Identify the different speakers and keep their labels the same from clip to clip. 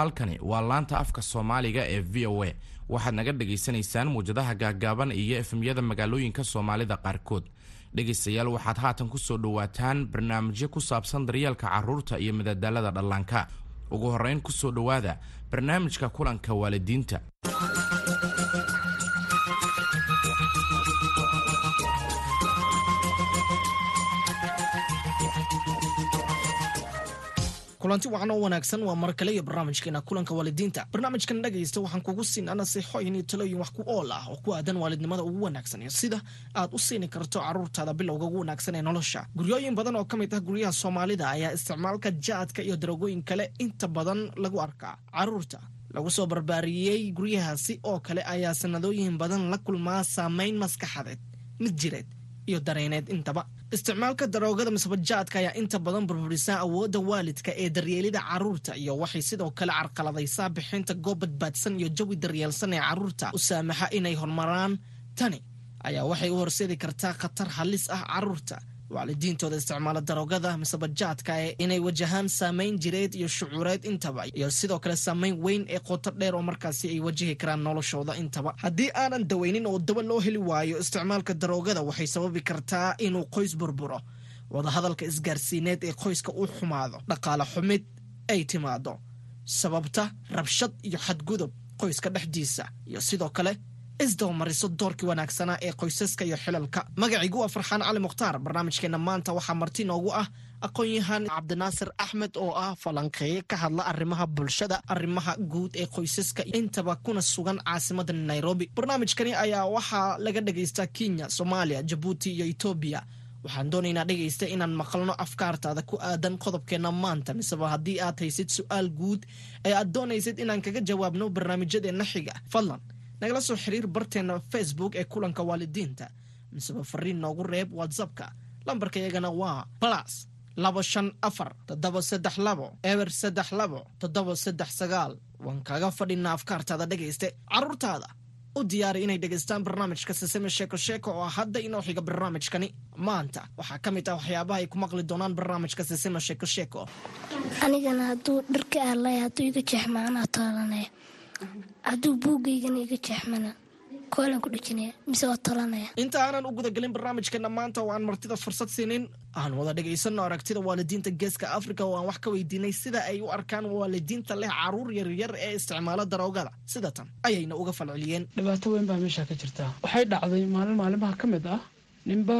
Speaker 1: halkani waa laanta afka soomaaliga ee v o a. Waxaad naga dhagaysanaysaan muwjadaha gaaggaaban iyo efemyada magaalooyinka soomaalida qaarkood. Dhegaystayaal waxaad haatan ku soo dhowaataan barnaamijyo ku saabsan daryeelka carruurta iyo madadaalada dhallaanka. Ugu horrayn ku soo dhowaada barnaamijka kulanka waalidiinta
Speaker 2: kulanti wacan oo wanaagsan waa mar kale iyo barnaamijkeena kulanka waalidiinta. Barnaamijkan dhegaysta waxaan kugu siinaa nasiixooyin iyo talooyin wax ku ool ah oo ku aadan waalidnimada ugu wanaagsan. Iyo sida aad u siini karto carruurtaada bilowga ugu wanaagsan ee nolosha. Guryooyin badan oo ka mid ah guryaha soomaalida ayaa isticmaalka jaadka iyo darogooyin kale inta badan lagu arkaa. Carruurta lagu soo barbaariyey guryahaasi oo kale ayaa sanadooyin badan la kulmaa saameyn maskaxadeed mid jireed iyo dareeneed intaba isticmaalka daroogada misbajaadka ayaa inta badan burburisaa awoodda waalidka ee daryeelida carruurta iyo waxay sidoo kale carqaladaysaa bixinta goob badbaadsan iyo jawi daryeelsan ee carruurta u saamaxa inay horumaraan tani ayaa waxay u horseedi kartaa khatar halis ah carruurta waalidiintooda isticmaala daroogada misebajaadka ee inay wajahaan saameyn jireed iyo shucuureed intaba iyo sidoo kale saameyn weyn ee qoto dheer oo markaasi ay wajihi karaan noloshooda intaba. Haddii aanan daweynin oo daba loo heli waayo isticmaalka daroogada waxay sababi kartaa inuu qoys burburo wadahadalka isgaarsiineed ee qoyska u xumaado dhaqaale xumid ay timaado sababta rabshad iyo xadgudub qoyska dhexdiisa iyo sidoo kale isdabamariso doorkii wanaagsanaa ee qoysaska iyo xilalka. Magaciigu waa farxaan cali mukhtaar. Barnaamijkeenna maanta waxaa marti noogu ah aqoon-yahaan cabdinaasir axmed oo ah falanqeeye ka hadla arrimaha bulshada arrimaha guud ee qoysaska. Intaba kuna sugan caasimada nairobi. Barnaamijkani ayaa waxaa laga dhagaystaa kenya soomaaliya jabuuti iyo etoobiya waxaan doonaynaa dhegaysta inaan maqalno afkaartaada ku aadan qodobkeenna maanta miseba haddii aad haysid su'aal guud ee aad doonaysid inaan kaga jawaabno barnaamijyadeenna xiga. Fadlan nagala soo xiriir barteenna facebook ee kulanka waalidiinta. Miseba fariin noogu reeb whatsappka. Lambarka iyagana waa balas labo shan afar toddoba saddex labo eber saddex labo toddoba saddex sagaal. Waan kaga fadhinaa afkaartaada dhegayste. Carruurtaada u diyaari inay dhegaystaan barnaamijka siseme sheeko sheeko oo hadda inoo xiga barnaamijkani. Maanta waxaa ka mid ah waxyaabaha ay ku maqli doonaan barnaamijka siseme sheeko sheeko.
Speaker 3: Anigana hadduu dharka ahlay hadduu iga jeexma anaa taalanaya hadduu buugaygana iga jeexmana. Koolan ku dhejinaya mise waa talanaya?
Speaker 2: Inta aanan u gudagelin barnaamijkeena maanta oo aan martida fursad siinin. Aan wada dhegaysanno aragtida waalidiinta geeska afrika oo aan wax ka weydiinay sida ay u arkaan waalidiinta leh carruur yaryar ee isticmaala daroogada. Sida tan ayayna uga falceliyeen.
Speaker 4: Dhibaato weyn baa meesha ka jirta. Waxay dhacday maalin maalimaha ka mid ah. Ninba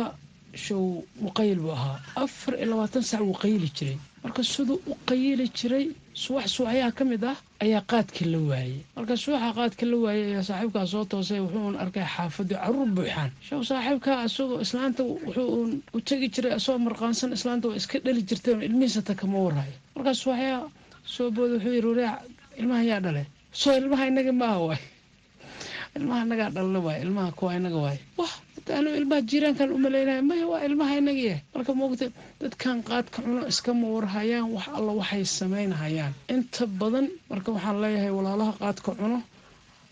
Speaker 4: show muqayil buu ahaa. Afar iyo labaatan sac wuu qayili jiray. Marka siduu u qayili jiray suwax suwaxyaha ka mid ah ayaa qaadka la waayey. Marka suwaxa qaadka la waayey ayaa saaxiibkaa soo toosay wuxuun arkay xaafadii carruur buuxaan show saaxiibkaa isagoo islaanta wuxuun u tegi jiray isagoo marqaansan islaanta waa iska dhali jirtay ilmihiisata kama waraayo markaa suwaxyaha soo booda wuxuu yiri wareec ilmaha yaa dhale soo ilmaha inaga maaha waay. Ilmaha inagaa dhalna waay ilmaha kuwa inaga waay. Wah anu ilmaha jiiraankan u malaynaya maya waa ilmaha inagiya marka moogta dadkan qaadka cuno iskama warhayaan wax alla waxay samaynhayaan inta badan marka waxaan leeyahay walaalaha qaadka cuno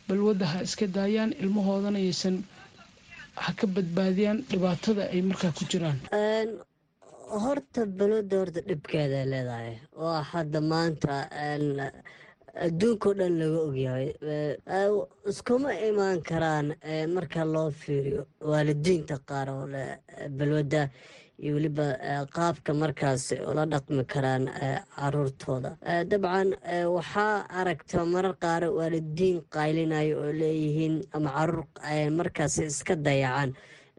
Speaker 4: balwadda ha iska daayaan ilmahoodana yaysan ha ka badbaadiyaan dhibaatada ay markaa ku jiraan.
Speaker 5: Horta balwadda horta dhibkeeda leedahay. Oo hadda maanta adduunkao dhan laga ogyahay iskuma imaan karaan marka loo fiiriyo waalidiinta qaar oo leh balwadda iyo weliba qaabka markaas ula dhaqmi karaan caruurtooda. Dabcan waxaa aragta marar qaar waalidiin qaylinayo oo leeyihiin ama carruur markaas iska dayacan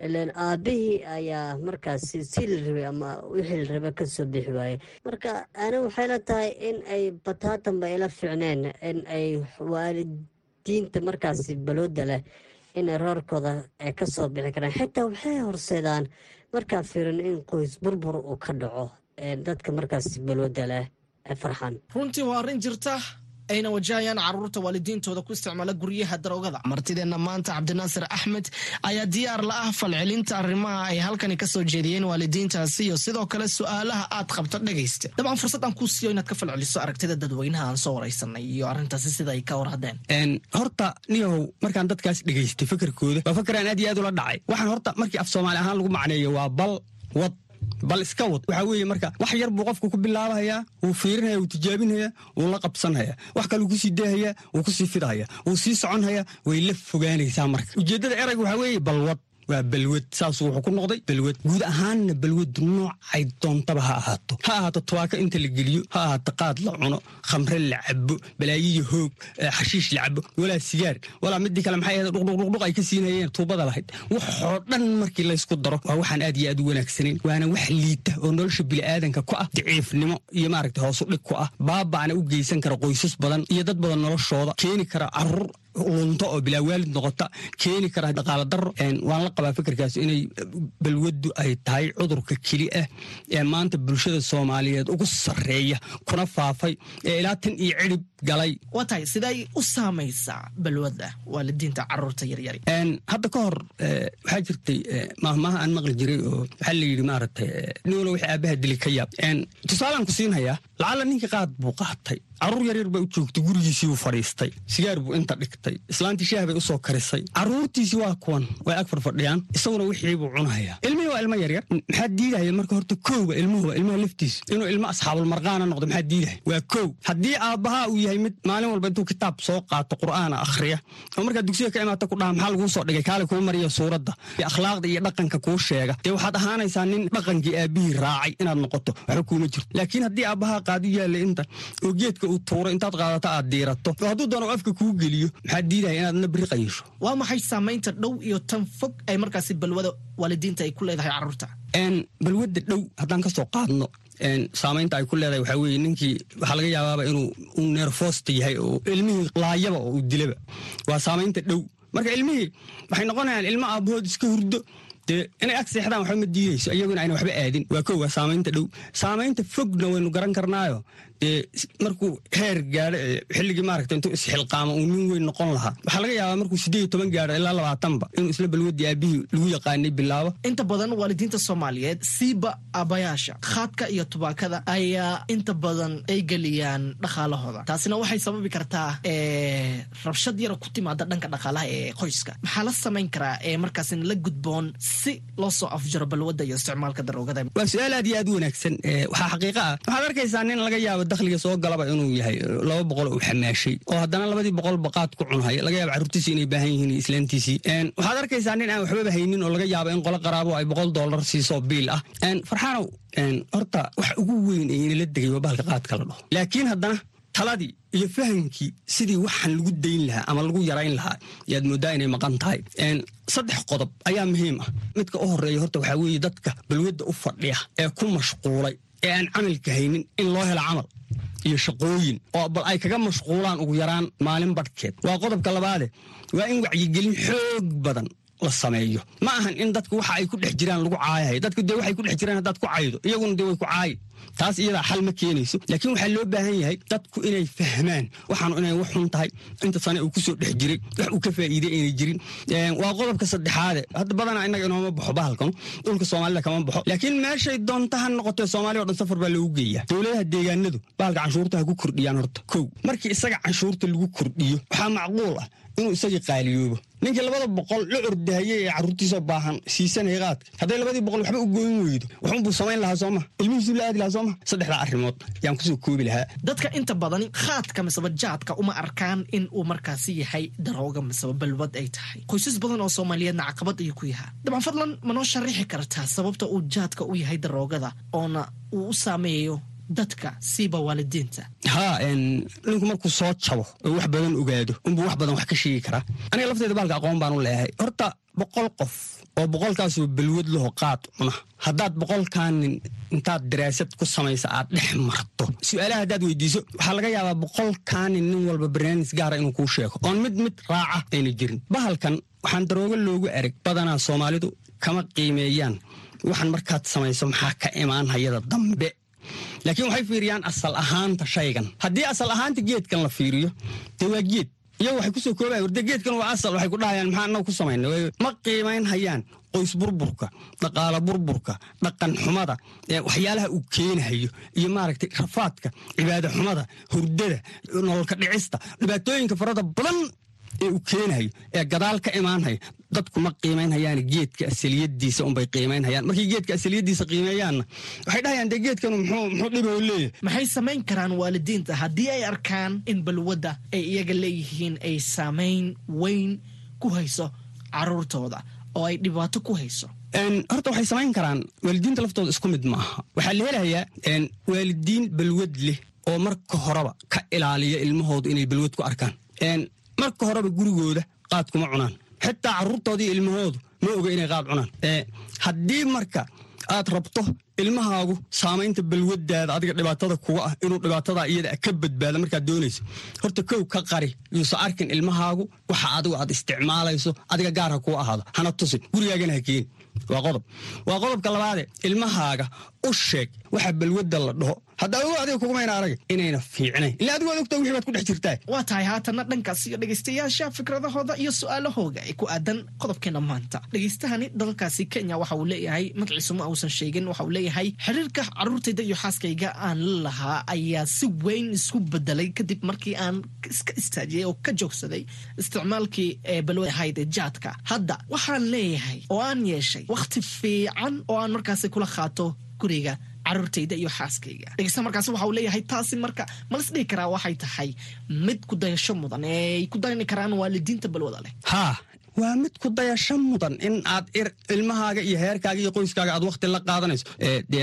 Speaker 5: ilan aabihii ayaa markaasi si la rabay ama wixii la raba ka soo bixi waaye. Marka ani waxay la tahay in ay bataatanba ila ficneen in ay waalidiinta markaasi balooda leh inay roorkooda ay ka soo bixi karaan. Xitaa waxay horseedaan markaa firin in qoys burbur uu ka dhaco dadka markaasi balooda leh ee farxan.
Speaker 2: Runtii waa arrin jirta ayna wajahayaan carruurta waalidiintooda ku isticmaala guryaha daroogada. Martideenna maanta cabdinaasir axmed ayaa diyaar la ah falcelinta arrimaha ay halkani ka soo jeediyeen waalidiintaasi iyo sidoo kale su'aalaha aad qabto dhegaysta dabcan fursad aan kuu siiyo inaad ka falceliso aragtida dadweynaha aan soo waraysanay iyo arrintaasi sida ay ka war haddeen.
Speaker 6: Horta niyow markaan dadkaas dhegaystay fakarkooda waa fakaraan aad iyo aad ula dhacay. Waxaan horta markii af soomaali ahaan lagu macneeyo waa bal wad bal iska wad. Waxaa weeye marka wax yar buu qofku ku bilaabahayaa wuu fiirinaya wuu tijaabinhayaa wuu la qabsanhayaa. Wax kale wuu ku sii daahayaa wuu ku sii fidhayaa wuu sii soconhayaa way la fogaanaysaa marka. Ujeeddada erayga waxaa weeye balwad waa balwad saasuu wuxuu ku noqday balwad. Guud ahaanna balwadu noocay doontaba ha ahaato. Ha ahaato tubaako inta la geliyo ha ahaato qaad la cuno khamre la cabo balaayiyo hoog xashiish la cabo walaa sigaar walaa midii kale maxay ahayd dhuqdhuqdhuq ay ka siinayeen tuubada lahayd. Waxoo dhan markii laysku daro waa waxaan aad iyo aad u wanaagsanayn waana wax liita oo nolosha bini'aadanka ku ah daciifnimo iyo maaragta hoosu dhig ku ah baaba'na u geysan kara qoysas badan iyo dad badan noloshooda keeni kara carruur lunto oo bilaa waalid noqota. Keeni kara dhaqaala daro waan la qabaa fikirkaas inay balwaddu ay tahay cudurka keli ah ee maanta bulshada soomaaliyeed ugu sarreeya kuna faafay ee ilaa tan iyo cidhib galay.
Speaker 2: Waa tahay siday u saamaysaa balwadda waalidiinta carruurta yaryari.
Speaker 6: Hadda ka hor waxaa jirtay maahmaaha aan maqli jiray oo waxaa la yidhi maaragtay nin walo wix aabaha dili ka yaab. Tusaalaan ku siinhayaa lacalla ninkii qaad buu qaatay carruur yaryar baa u joogtay gurigiisii buu fadhiistay sigaar buu inta dhigtay islaantii shaah bay u karisay. Caruurtiisii waa kuwan way ag farfadhiyaan isaguna wixii buu cunahayaa ilmihii waa ilmo yaryar maxaa diidahaya marka horta kowba ilmuhuba ilmaha laftiisa inuu ilmo asxaabulmarqaana noqdo maxaa diidahaya waa kow. Haddii aabbahaa uu yahay mid maalin walba intuu kitaab soo qaato qur'aana akhriya oo markaa dugsiga ka imaata ku dhaha maxaa laguu soo dhigay kaale kuu mariya suuradda akhlaaqda iyo dhaqanka kuu sheega dee waxaad ahaanaysaa nin dhaqankii aabbihii raacay inaad noqoto waxba kuuma jirto. Laakiin haddii aabbahaa qaadu yaalla inta oo geedka uu tuuro intaad qaadato aad diirato. Hadduu doono afka kuu geliyo maxaa diidaya inaadna biri qayisho
Speaker 2: waa maxay saamaynta dhow iyo tan fog ay markaasi balwada waalidiinta ay ku leedahay carruurta?
Speaker 6: Balwadda dhow haddaan ka soo qaadno saamaynta ay ku leedahay waxaa weeye ninkii waxaa laga yaabaaba inuu uu neerfoosta yahay oo ilmihii laayaba oo uu dilaba. Waa saamaynta dhow. Marka ilmihii waxay noqonayaan ilmo aabbahood iska hurdo. Dee inay ag seexdaan waxba ma diidayso iyaguna ayna waxba aadin. Waa kow waa saamaynta dhow. Saamaynta fogna waynu garan karnaayo markuu heer gaadho xilligii maaragta intuu isxilqaamo uu nin weyn noqon lahaa. Waxaa laga yaabaa markuu siddeed iyo toban gaadho ilaa labaatanba inuu isla balwadii aabbihii lagu yaqaanay bilaabo.
Speaker 2: Inta badan waalidiinta soomaaliyeed siiba aabbayaasha khaadka iyo tubaakada ayaa inta badan ay geliyaan dhaqaalahooda. Taasina waxay sababi kartaa rabshad yara ku timaada dhanka dhaqaalaha ee qoyska. Maxaa la samayn karaa ee markaasina la gudboon si loo soo afjaro balwadda iyo isticmaalka daroogada?
Speaker 6: Waa su'aal aad iyo aad u wanaagsan waxaa xaqiiqa ah. Waxaad arkaysaa nin laga yaabo dakhliga soo galaba inuu yahay laba boqol uu xamaashay oo haddana labadii boqol baqaad ku cunhaya laga yaabo carruurtiisii inay baahan yihiin islaantiisii. Waxaad arkaysaa nin aan waxbaba haynin oo laga yaabo in qolo qaraabo ay boqol dollar siiso biil ah. Farxaanow horta wax ugu weyn ee inala degay waa bahalka qaadka la dhaho. Laakiin haddana taladii iyo fahamkii sidii waxaan lagu dayn lahaa ama lagu yarayn lahaa yaad mooddaa inay maqan tahay. Saddex qodob ayaa muhiim ah. Midka u horreeya horta waxaa weeye dadka balwadda u fadhiya ee ku mashquulay ee aan camalka haynin in loo helo camal iyo shaqooyin oo bal ay kaga mashquulaan ugu yaraan maalin badhkeed waa qodobka labaade waa in wacyigelin xoog badan la sameeyo. Ma ahan in dadku waxa ay ku dhex jiraan lagu caayahay. Dadku dee waxay ku dhex jiraan haddaad ku caydo iyaguna dee way ku caayi taas iyadaa xal ma keenayso. Laakiin waxaa loo baahan yahay dadku inay fahmaan waxaanu inay wax xun tahay. Inta sane uu ku soo dhex jiray wax uu ka faa'iiday inay jirin. Waa qodobka saddexaade. Hadda badanaa innaga inooma baxo bahalkanu dhulka soomaalida kama baxo. Laakiin meeshay doonta ha noqotee soomaaliya o dhan safar baa loogu geeyaa. Dowladaha deegaanadu bahalka canshuurta ha ku kordhiyaan horta. Kow markii isaga canshuurta lagu kordhiyo waxaa macquul ah inuu isagii qaaliyoobo. Ninkii labada boqol la ordahayey ee carruurtiisa baahan siisanaya qaadka. Hadday labadii boqol waxba u gooyin weydo waxunbuu samayn lahaa sooma ilmihiisuu la aadi lahaa sooma saddexdaa arrimood yaan ku soo koobi lahaa.
Speaker 2: Dadka inta badan khaadka miseba jaadka uma arkaan in uu markaasi yahay darooga miseba balwad ay tahay. Qoysas badan oo soomaaliyeedna caqabad ayuu ku yahaa dabcan fadlan ma noo sharaxi kartaa sababta uu jaadka u yahay daroogada oona uu u saameeyo dadka siiba waalidiinta?
Speaker 6: Haa ninku markuu soo jabo oo wax badan ogaado unbuu wax badan wax ka sheegi karaa. Aniga lafteeda bahalka aqoon baan u leeyahay. Horta boqol qof oo boqolkaasoo balwad laho qaad cuna haddaad boqolkaanin intaad daraasad ku samaysa aad dhex marto. Su'aalaha haddaad weydiiso waxaa laga yaabaa boqolkaanin nin walba barnaamij gaara inuu kuu sheego. Oon mid mid raaca ayna jirin. Bahalkan waxaan daroogo loogu ereg badanaa soomaalidu kama qiimeeyaan. Waxaan markaad samayso maxaa ka imaan hayada dambe? Laakiin waxay fiiriyaan asal ahaanta shaygan. Haddii asal ahaanta geedkan la fiiriyo dee waa geed iyagu waxay ku soo koobaya warde geedkan waa asal waxay ku dhahayaan maxaa annaga ku samayna ma qiimayn hayaan qoys burburka dhaqaalo burburka dhaqan xumada waxyaalaha uu keenahayo iyo maaragtay rafaadka cibaado xumada hurdada nololka dhicista dhibaatooyinka farada badan ee uu keenahayo ee gadaal ka imaanhayo dadku ma qiimaynhayaan geedka asaliyadiisa unbay qiimaynhayaan markay geedka asaliyadiisa qiimeeyaanna waxay dhahayaan dee geedkanu muxuu dhibo leeyahay.
Speaker 2: Maxay samayn karaan waalidiinta? Haddii ay arkaan in balwadda ay iyaga leeyihiin ay saamayn weyn ku hayso caruurtooda oo ay dhibaato ku hayso?
Speaker 6: Horta waxay samayn karaan. Waalidiinta laftooda isku mid ma aha waxaa la helayaa waalidiin balwad leh oo marka horeba ka ilaaliya ilmahooda inay balwad ku arkaan marka horeba gurigooda qaad kuma cunaan. Xitaa carruurtoodii ilmahoodu ma oga inay qaad cunaan. Haddii marka aad rabto ilmahaagu saamaynta balwadaada adiga dhibaatada kuga ah inuu dhibaatada iyada ka badbaado markaad doonayso horta kow ka qari yuusa arkin ilmahaagu waxa adigu aad isticmaalayso adiga gaar kuu ahaado. Hana tusin gurigaagana ha keeni waa qodob. Waa qodobka labaade ilmahaaga u sheeg waxa balwadda la dhaho hadda ago adiga kugumayna arag inayna fiicnayn ila adigu ad ogta wixii baad ku dhex jirtaa
Speaker 2: waa tahay haatanna dhankaas iyo dhegaystayaasha fikradahooda iyo su'aalahooga ee ku aadan qodobkeena maanta. Dhegaystahani dalkaasi kenya waxa uu leeyahay magaciisu ma uusan sheegin waxa uu leeyahay xiriirka caruurtayda iyo xaaskayga aan la lahaa ayaa si weyn isku bedelay kadib markii aan iska istaajiyey oo ka joogsaday isticmaalkii ee balwada ahayd ee jaadka. Hadda waxaan leeyahay oo aan yeeshay wakhti fiican oo aan markaasi kula qaato guriga caruurtayda iyo xaaskayga. Dhegeysta markaasi waxa uu leeyahay taasi marka malas dhihi karaa waxay tahay mid ku dayasho mudan. Ee ay ku dayani karaan waalidiinta balwada leh
Speaker 6: waa mid ku dayasho mudan in aad ilmahaaga iyo heerkaaga iyo qoyskaaga aad wakti la qaadanayso.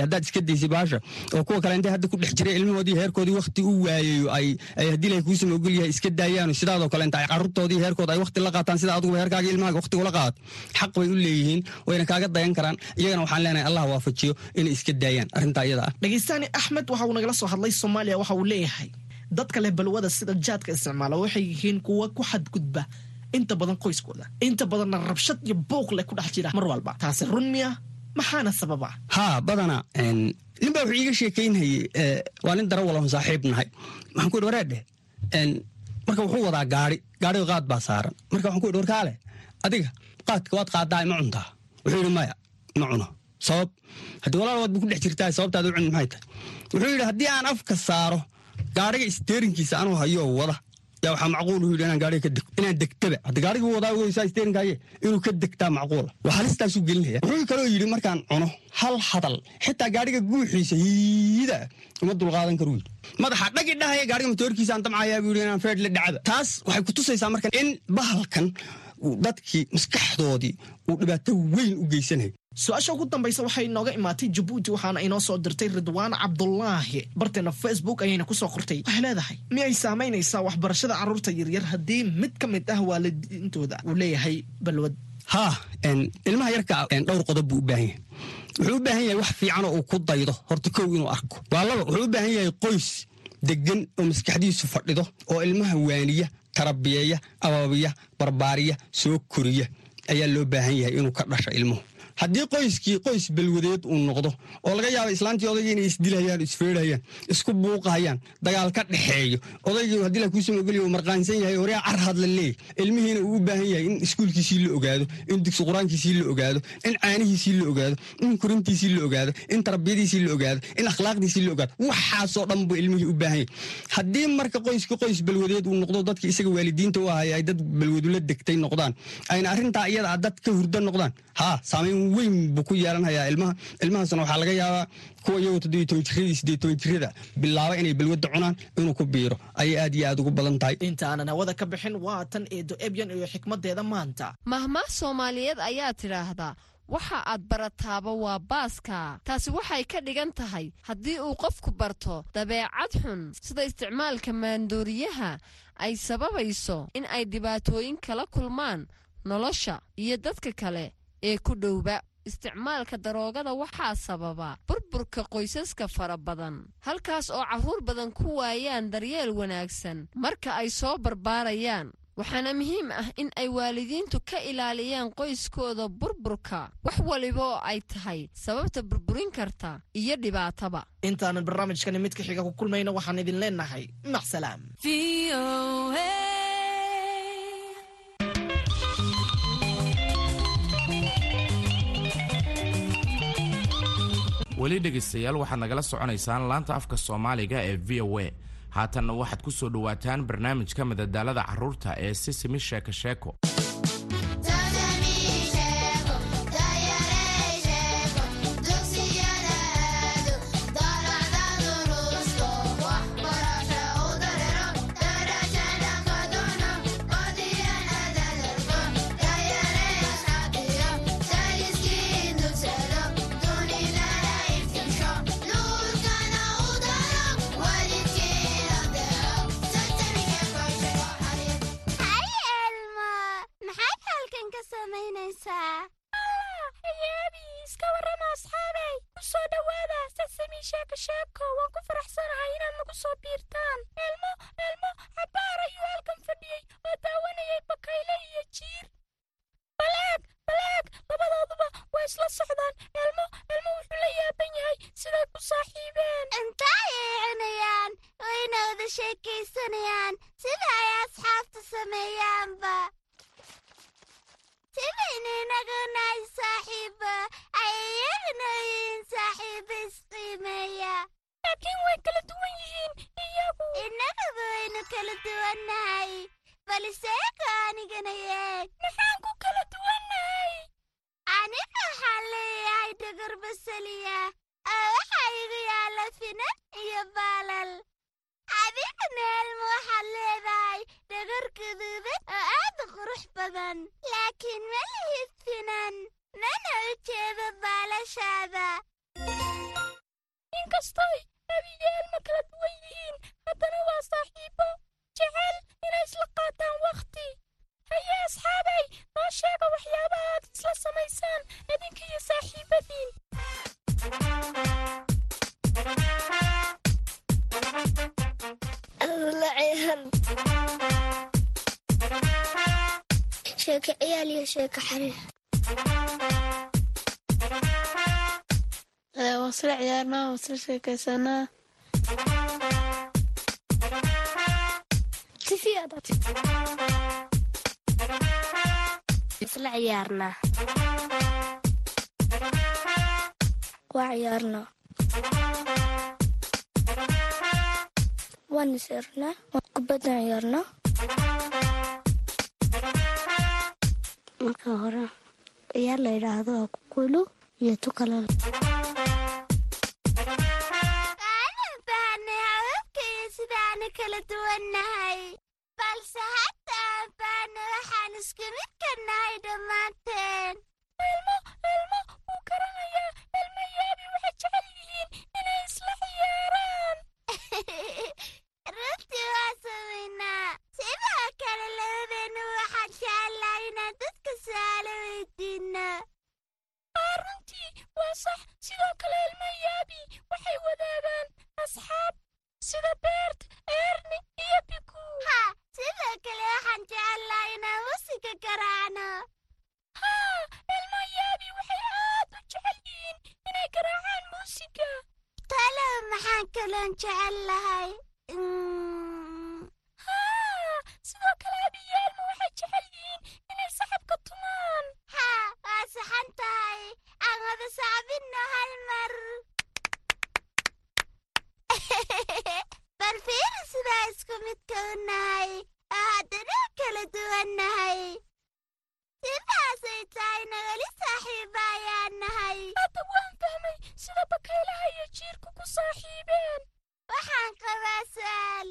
Speaker 6: Haddaad iska daysay baasha oo kuwa kale intay hadda ku dhex jiray ilmahoodii heerkoodii wakti u waayayo ay haddii la kuusama ogol yahay iska daayaano sidaadoo kale inta ay carruurtoodii heerkooda ay wakti la qaataan sida aduguba heerkaaga ilmahaaga wakti ula qaadato xaq bay u leeyihiin wayna kaaga dayan karaan. Iyagana waxaan leenahay allah waafajiyo inay iska daayaan arrintaa iyada ah.
Speaker 2: Dhegeystaani axmed waxa uu nagala soo hadlay soomaaliya waxa uu leeyahay. Dadka leh balwada sida jaadka isticmaala waxay yihiin kuwa ku xadgudba inta badan qoyskooda inta badanna rabshad iyo buuq leh ku dhex jira mar walba. Taasi run miya maxaana sababa?
Speaker 6: Haa badana nin wuxuu iiga sheekaynhayey waa nin dara walahon saaxiib nahay waxaan ku yidhi wareedhe marka wuxuu wadaa gaari gaariga qaad baa saaran. Marka waxaan ku yidhi warkaale adiga qaadka waad qaadaa ma cuntaa? Wuxuu yidhi maya ma cuno. Sabab haddii walaal waad ku dhex jirtaa sababtaad u cuni maxay tahay? Wuxuu yidhi haddii aan afka saaro gaariga isteerinkiisa anuu hayoo wada yaa waxaa macquul u yidhi inaan gaariga ka degto inaan degtaba. Hadda gaarigii wadaa isteerinkaaye inuu ka degtaa macquula waa halistaasuu gelinaya. Wuxuu kaloo yidhi markaan cuno hal hadal xitaa gaariga guuxiisa hiida uma dulqaadan karu yidhi. Madaxa dhagi dhahaya gaariga matoorkiisaan damcayaa buu yidhi inaan feed la dhacaba taas waxay ku tusaysaa marka in bahalkan dadkii maskaxdoodii uu dhibaato weyn u geysanaya
Speaker 2: su'aasha ugu dambaysa waxay inooga imaatay jabuuti waxaana inoo soo dirtay ridwaan cabdulaahi barteena facebook ayayna ku soo qortay. Waxay leedahay miyay saamaynaysaa waxbarashada carruurta yaryar haddii mid ka mid ah waalidiintooda uu leeyahay balwad.
Speaker 6: Haa ilmaha yarka dhowr qodob buu u baahan yahay. Wuxuu u baahan yahay wax fiicanoo uu ku daydo. Horta kow inuu arko. Waa laba wuxuu u baahan yahay qoys degan oo maskaxdiisu fadhido oo ilmaha waaniya tarabiyeeya ababiya barbaariya soo koriya ayaa loo baahan yahay inuu ka dhasha ilmuhu haddii qoyskii qoys balwadeed uu noqdo oo laga yaaba islaantii odaygii inay isdilhayaan isfeerhayaan isku buuqahayaan dagaal ka dhexeeyo odaygii haddii la kuusama ogolya uu marqaansan yahay horyaa car hadla leey. Ilmihiina uu u baahan yahay in iskuulkiisii la ogaado in dugsi qur'aankiisii la ogaado in caanihiisii la ogaado in korintiisii la ogaado in tarbiyadiisii la ogaado in akhlaaqdiisii la ogaado. Waxaasoo dhan buu ilmihii u baahan yahay. Haddii marka qoyskii qoys balwadeed uu noqdo dadkii isaga waalidiinta u ahaya ay dad balwadula degtay noqdaan ayna arrintaa iyada dad ka hurda noqdaan haa saamayn weyn buu ku yeelanhayaa ilmaha. Ilmahaasna waxaa laga yaabaa kuwa iyagoo toddobiyo toban jiradii siddeed toban jirada bilaaba inay balwadda cunaan inuu ku biiro. Ayay aad iyo aad ugu badan tahay.
Speaker 2: Intaanan hawada ka bixin waa tan eedo ebyan iyo xikmadeeda maanta.
Speaker 7: Mahmaah soomaaliyeed ayaa tidhaahdaa waxa aad barataaba waa baaska. Taasi waxay ka dhigan tahay haddii uu qofku barto dabeecad xun sida isticmaalka maandooriyaha ay sababayso in ay dhibaatooyin kala kulmaan nolosha iyo dadka kale ee ku dhowba isticmaalka daroogada waxaa sababa burburka qoysaska fara badan halkaas oo carruur badan ku waayaan daryeel wanaagsan marka ay soo barbaarayaan. Waxaana muhiim ah in ay waalidiintu ka ilaaliyaan qoyskooda burburka wax waliba oo ay tahay sababta burburin karta iyo dhibaataba.
Speaker 2: Intaanan barnaamijkani midka xiga ku kulmayna waxaan idin leenahay macsalaam
Speaker 1: weli dhegaystayaal waxaad nagala soconaysaan laanta afka soomaaliga ee v o a. Haatanna waxaad ku soo dhowaataan barnaamijka madadaalada carruurta ee sisimi sheeko sheeko
Speaker 8: ka sheekaysanayaan sida ay asxaabtu sameeyaanba sibayna inaguna ay ay iyaguna yihiin saaxiibba isqiimeeya laakiin way kala duwan yihiin iyagu innagaba waynu kala duwannahay baliseeka anigana yeeg maxaan ku kala duwannahay aniga waxaan leeyahay dogor basaliya oo waxaa igu yaalla finan iyo baalal adigana elmo waxaad leedahay dhagar guduudan oo aad u qurux badan laakiin ma lihid finan mana u jeedo baalashaada inkastoy abiga elmo kala duwan yihiin haddana waa saaxiibo jecel inay isla qaataan wakhti haye asxaabay noo sheega waxyaabaha aad isla samaysaan idinka iyo saaxiibadiin
Speaker 9: waan isla ciyaarnaa waan isla sheekaysanaa
Speaker 3: isla ciyaarnaa waa ciyaarnaa waan isirnaa waan kubaddan ciyaarnaa marka hore ciyaar la yidhaahdo waa kukulu iyo tukalal
Speaker 8: kaloon jecel lahay sidoo kale abiyaalma waxay jecel yihiin inay saxabka tumaan haa waa saxan tahay aan wada sacbinno hal mar bal fiiri sidaa isku midka u nahay oo haddana kala duwannahay sidaasay tahayna weli saaxiiba ayaan nahay hadda waan fahmay sida bakaylaha iyo jiirku ku saaxiibeen waxaan qabaa su'aal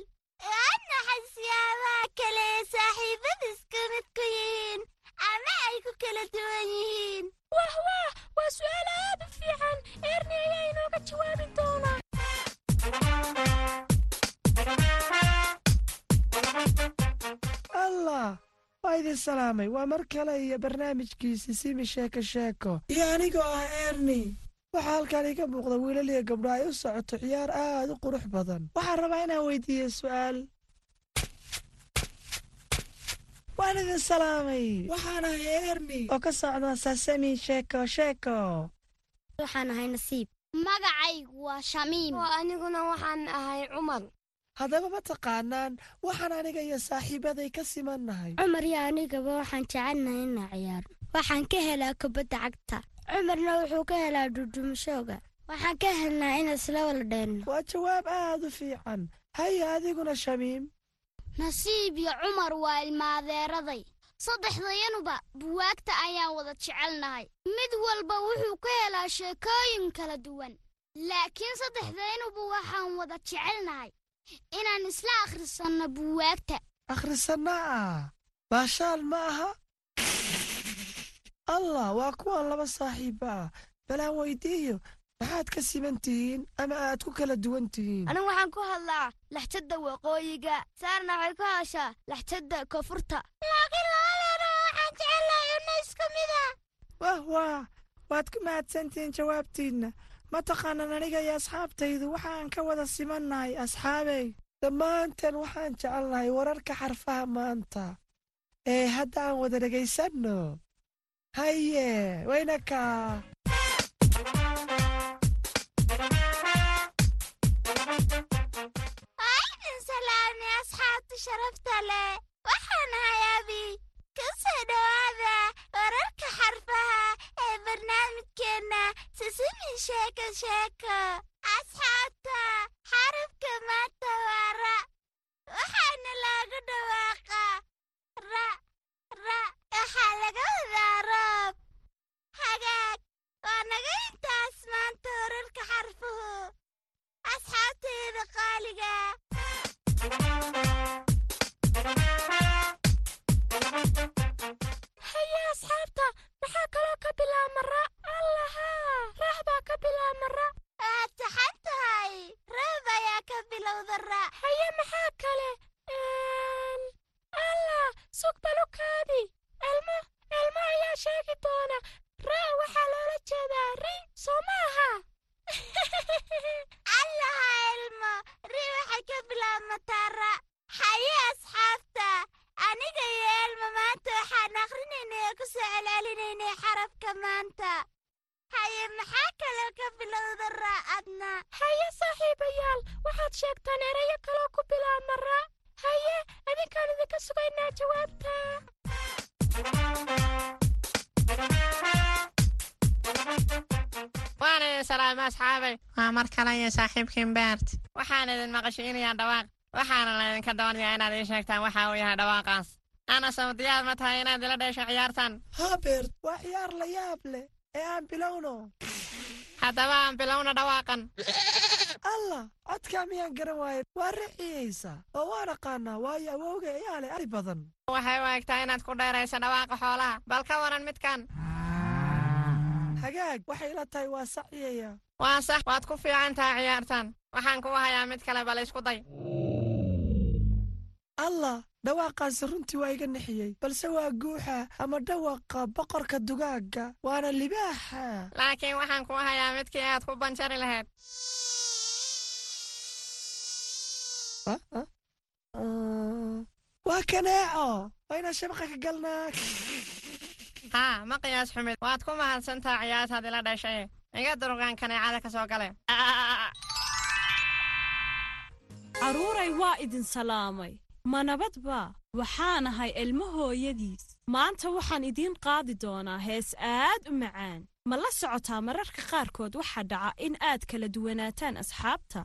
Speaker 8: waa naxay siyaabaha kale ee saaxiibada isku mid ku yihiin ama ay ku kala duwan yihiin wah wah waa su'aal aad u fiican eerni ayaa inooga jawaabi doonaa
Speaker 10: allah waa idin salaamay waa mar kale iyo barnaamijkiisi simi sheeko sheeko iyo anigoo ah erni waxaa halkan iga muuqda wiilal iyo gabdho ay u socoto ciyaar aad u qurux badan. Waxaan rabaa inaan weydiiyo su'aal. Waan idin salaamay. Waxaan ahay erni oo ka socda sasami sheeko sheeko.
Speaker 3: Waxaan ahay nasiib.
Speaker 8: Magacaygu waa shamiim.
Speaker 3: Oo aniguna waxaan ahay cumar.
Speaker 10: Haddaba ma taqaanaan waxaan aniga iyo saaxiibaday ka simannahay.
Speaker 3: Cumar iyo anigaba waxaan jecelnahay inaa ciyaarno waxaan ka helaa kubadda cagta cumarna wuxuu ka helaa dhudhumashooga waxaan ka helnaa in isla wala dheenno.
Speaker 10: Waa jawaab aad u fiican. Haya adiguna shamiim.
Speaker 8: Nasiib iyo cumar waa ilmaadeeraday saddexdayanuba buwaagta ayaan wada jecelnahay. Mid walba wuxuu ka helaa sheekooyin kala duwan. Laakiin saddexdayanuba waxaan wada jecelnahay inaan isla akhrisanno buwaagta.
Speaker 10: Akhrisanna ah baashaal ma aha allah waa kuwan laba saaxiiba. Ah balaan weydiiyo maxaad ka siman tihiin ama aad ku kala duwan tihiin?
Speaker 3: Anigu waxaan ku hadlaa laxjadda waqooyiga. Saarna waxay ku hadashaa laxjadda koonfurta.
Speaker 8: Laakiin labadeena waxaan jecelnahay una isku mida.
Speaker 10: Wah wah. Waad ku mahadsantihiin jawaabtiinna. Ma taqaanan aniga iyo asxaabtaydu? Waxaan ka wada simannahay asxaabey dhammaanteen waxaan jecelnahay wararka xarfaha maanta. Ee hadda aan wada dhegaysanno haye
Speaker 8: waynaka aydin salaami asxaabta sharafta leh waxaana hayaabi ka soo dhowaada wararka xarfaha ee barnaamijkeenna sisimi sheeko sheeko asxaabta xarafka maanta waa ra waxaana loogu dhawaaqaa ra waxaa laga wadaa roob hagaag waa naga intaas maanta wararka xarfuhu asxaabtayda qaaliga
Speaker 11: haye asxaabta maxaa kaloo
Speaker 12: waa mar kale iyo saaxiibkiin beert waxaan idin maqashiinayaa dhawaaq. Waxaana laydinka doonayaa inaad ii sheegtaan waxa uu yahay dhawaaqaas. Ana sawdiyaad ma tahay inaad ila dheesho ciyaartan?
Speaker 10: Haa beert waa ciyaar la yaab leh ee aan bilowno.
Speaker 12: Haddaba aan bilowna dhawaaqan.
Speaker 10: Allah codkaa miyaan garan waaye? Waa rixiyeysa oo waan aqaanaa waayo awowga ayaa leh ari badan.
Speaker 12: Waxay u egtaa inaad ku dheerayso dhawaaqa xoolaha. Bal ka waran midkan.
Speaker 10: Hagaag waxay ila tahay waa saciyaya
Speaker 12: waa sax waad ku fiican tahay ciyaartan waxaan kugu hayaa mid kale bal isku day.
Speaker 10: Allah dhawaaqaasi runtii waa iga nixiyey. Balse waa guuxa ama dhawaqa boqorka dugaagga waana libaaxa.
Speaker 12: Laakiin waxaan kugu hayaa midkii aad ku banjari lahayd.
Speaker 10: Waa kaneeco. Waa inaan shabaqa ka galnaa.
Speaker 12: Haa ma qiyaas xumid. Waad ku mahadsantaa ciyaartaad ila dhashay
Speaker 13: carruuray waa idin salaamay. Ma nabadba waxaan ahay ilmo hooyadiis. Maanta waxaan idiin qaadi doonaa hees aad u macaan. Ma la socotaa mararka qaarkood waxaa dhaca in aad kala duwanaataan asxaabta.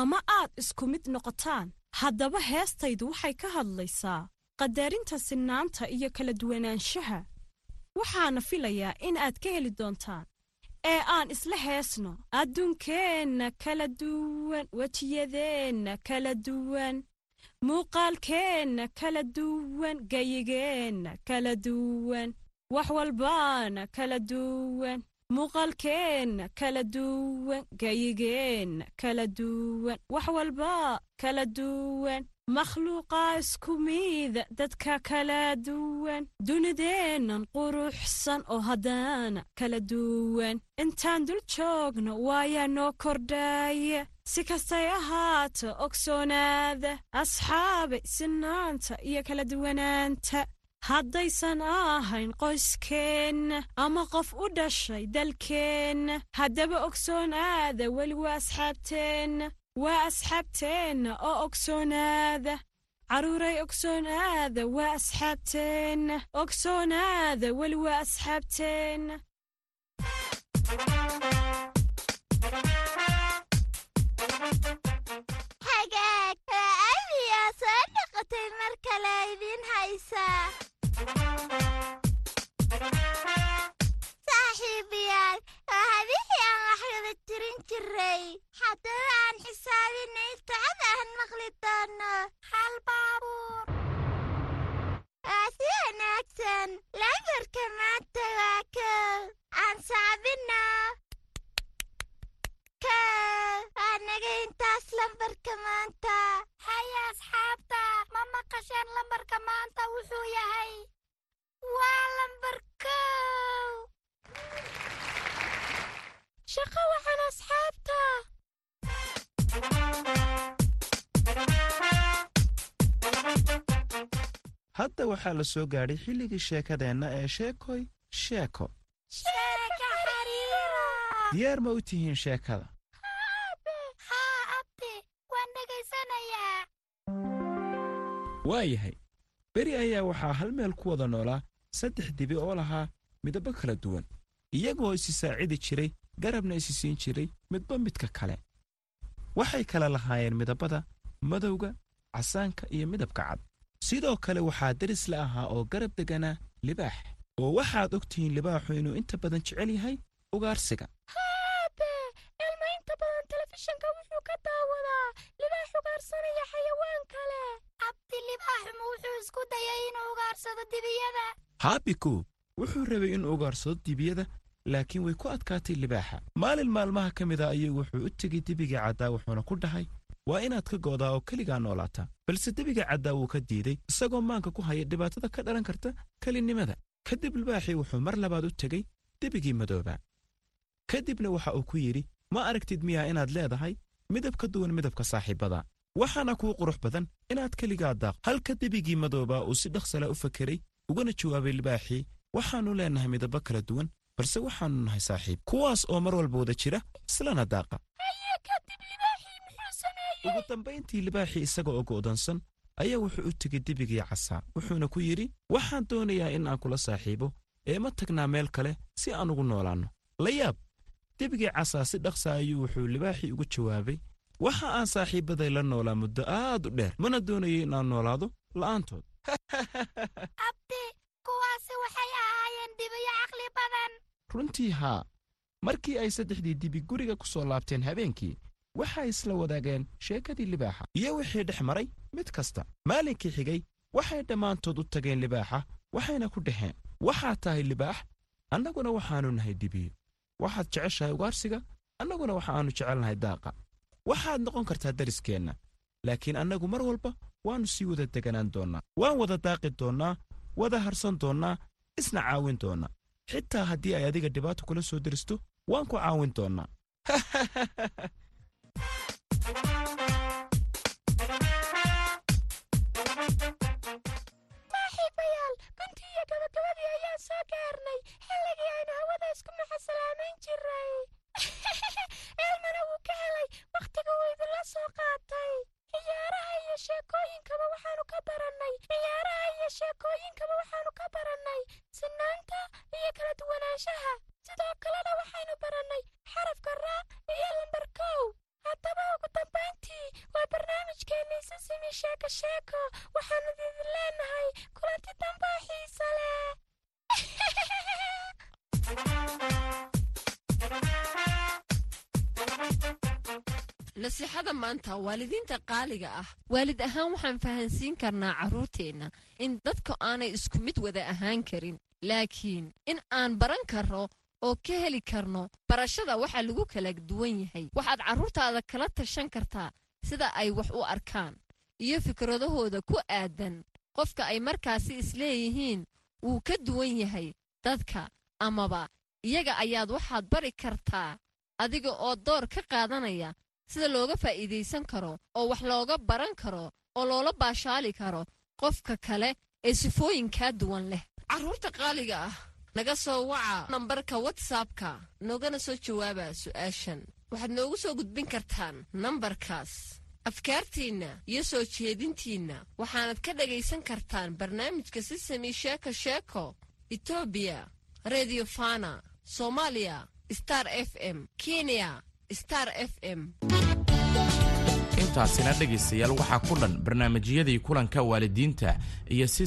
Speaker 13: Ama aad isku mid noqotaan. Haddaba heestaydu waxay ka hadlaysaa qadarinta sinnaanta iyo kala duwanaanshaha. Waxaana filayaa in aad ka heli doontaan ee aan isla heesno. Adduunkeenna kala duwan wejiyadeenna kala duwan. Muuqaalkeenna kala duwan gayigeenna kala duwan. Wax walbaana kala duwan. Muuqaalkeenna kala duwan gayigeenna kala duwan. Wax walba kala duwan makhluuqaa isku miida dadka kala duwan. Dunideennan quruxsan oo haddana kala duwan. Intaan dul joogno waayaa noo kordhaaya si kastay ahaato ogsoonaada asxaabay sinaanta iyo kala duwanaanta. Haddaysan ahayn qoyskeenna ama qof u dhashay dalkeenna. Haddaba ogsoonaada weli waa asxaabteenna waa asxaabteenna oo ogsoonaada carruuray ogsoonaada waa asxaabteenna ogsoonaada weli waa asxaabteenna
Speaker 8: soo noqotay mar kale idiin haysaa saaxiibayaal waa habihii aan waxwada tirin jiray haddaba aan xisaabinay tocod aan maqli doono hal baabuur waa si wanaagsan lambarka maanta waa kow aan saabino kow waa naga intaas lambarka maanta
Speaker 11: haya asxaabta ma maqasheen lambarka maanta wuxuu yahay
Speaker 8: waa lambar kow
Speaker 11: shaqo waxaan asxaabta
Speaker 14: hadda waxaa la soo gaadhay xilligii sheekadeenna ee sheekoy sheeko diyaar ma u tihiin sheekada
Speaker 11: haa abdi waan dhegaysanayaa
Speaker 14: waayahay beri ayaa waxaa hal meel ku wada noolaa saddex dibi oo lahaa midabbo kala duwan iyagoo isi saacidi jiray garabna isi siin jiray midba midka kale. Waxay kala lahaayeen midabada madowga casaanka iyo midabka cad. Sidoo kale waxaa deris la ahaa oo garab deganaa libaax. Oo waxaad og tihiin libaaxu inuu inta badan jecel yahay ugaarsiga.
Speaker 11: Haabe ilma inta badan telefishinka wuxuu ka daawadaa libaax ugaarsanaya xayawaan kale.
Speaker 8: Abdi libaaxuma wuxuu isku dayay inuu ugaarsado dibiyada?
Speaker 14: Haabiku wuxuu rabay inuu ugaarsado dibiyada laakiin way ku adkaatay libaaxa. Maalin maalmaha ka mid a ayuu wuxuu u tegey debigii caddaa wuxuuna ku dhahay waa inaad ka goodaa oo keligaa noolaataa balse debiga caddaa wuu ka diiday isagoo maanka ku haya dhibaatada ka dhalan karta kelinimada kadib libaaxii wuxuu mar labaad u tegey debigii madoobaa kadibna waxa uu ku yidhi ma aragtid miyaa inaad leedahay midab ka duwan midabka saaxiibbada waxaana kuu qurux badan inaad keligaa daaq. Halka debigii madoobaa uu si dhaqsala u fakeray ugana jawaabay libaaxii waxaannu leennahay midabbo kala duwan balse waxaannu nahay saaxiib. Kuwaas oo mar walba wada jira islana daaqa ugu dambayntii libaaxii isaga oo go'doonsan ayaa wuxuu u tegey debigii casaa wuxuuna ku yidhi waxaan doonayaa in aan kula saaxiibo ee ma tagnaa meel kale si aan ugu noolaanno. La yaab debigii casaa si dhaqsa ayuu wuxuu libaaxii ugu jawaabay waxa aan saaxiibbaday la noolaa muddo aad u dheer. Mana doonayo inaan noolaado la'aantood.
Speaker 8: Abdi kuwaasi waxay ahaayeen dibiyo caqli badan
Speaker 14: runtii haa markii ay saddexdii dibi guriga ku soo laabteen habeenkii waxay isla wadaageen sheekadii libaaxa. Iyo wixii dhex maray mid kasta. Maalinkii xigay waxay dhammaantood u tageen libaaxa waxayna ku dhaheen waxaad tahay libaax annaguna waxaannu nahay dibiyo waxaad jeceshahay ugaarsiga annaguna waxaannu jecelnahay daaqa. Waxaad noqon kartaa dariskeenna laakiin annagu mar walba waannu sii wada deganaan doonnaa waan wada daaqi doonnaa wada harsan doonnaa isna caawin doonnaa xitaa haddii ay adiga dhibaato kula soo deristo waan ku caawin doonnaa
Speaker 7: nasiixada maanta waalidiinta qaaliga ah. Waalid ahaan waxaan fahansiin karnaa carruurteenna in dadka aanay isku mid wada ahaan karin. Laakiin in aan baran karno oo ka heli karno barashada waxaa lagu kala duwan yahay. Waxaad carruurtaada kala tashan kartaa sida ay wax u arkaan iyo fikradahooda ku aadan. Qofka ay markaasi isleeyihiin wuu ka duwan yahay dadka amaba iyaga ayaad waxaad bari kartaa adiga oo door ka qaadanaya sida looga faa'iidaysan karo oo wax looga baran karo oo loola baashaali karo qofka kale ee sifooyinkaa duwan leh. Carruurta qaaliga ah naga soo waca nambarka watsapka noogana soo jawaaba su'aashan. Waxaad noogu soo gudbin kartaan nambarkaas afkaartiinna iyo soo jeedintiinna. Waxaanad ka dhagaysan kartaan barnaamijka sisami sheeko sheeko etoobiya redio fana soomaaliya star f m kenya star f m.
Speaker 1: Intaasina dhegaystayaal waxaa ku dhan barnaamijyadii kulanka waalidiinta iyo si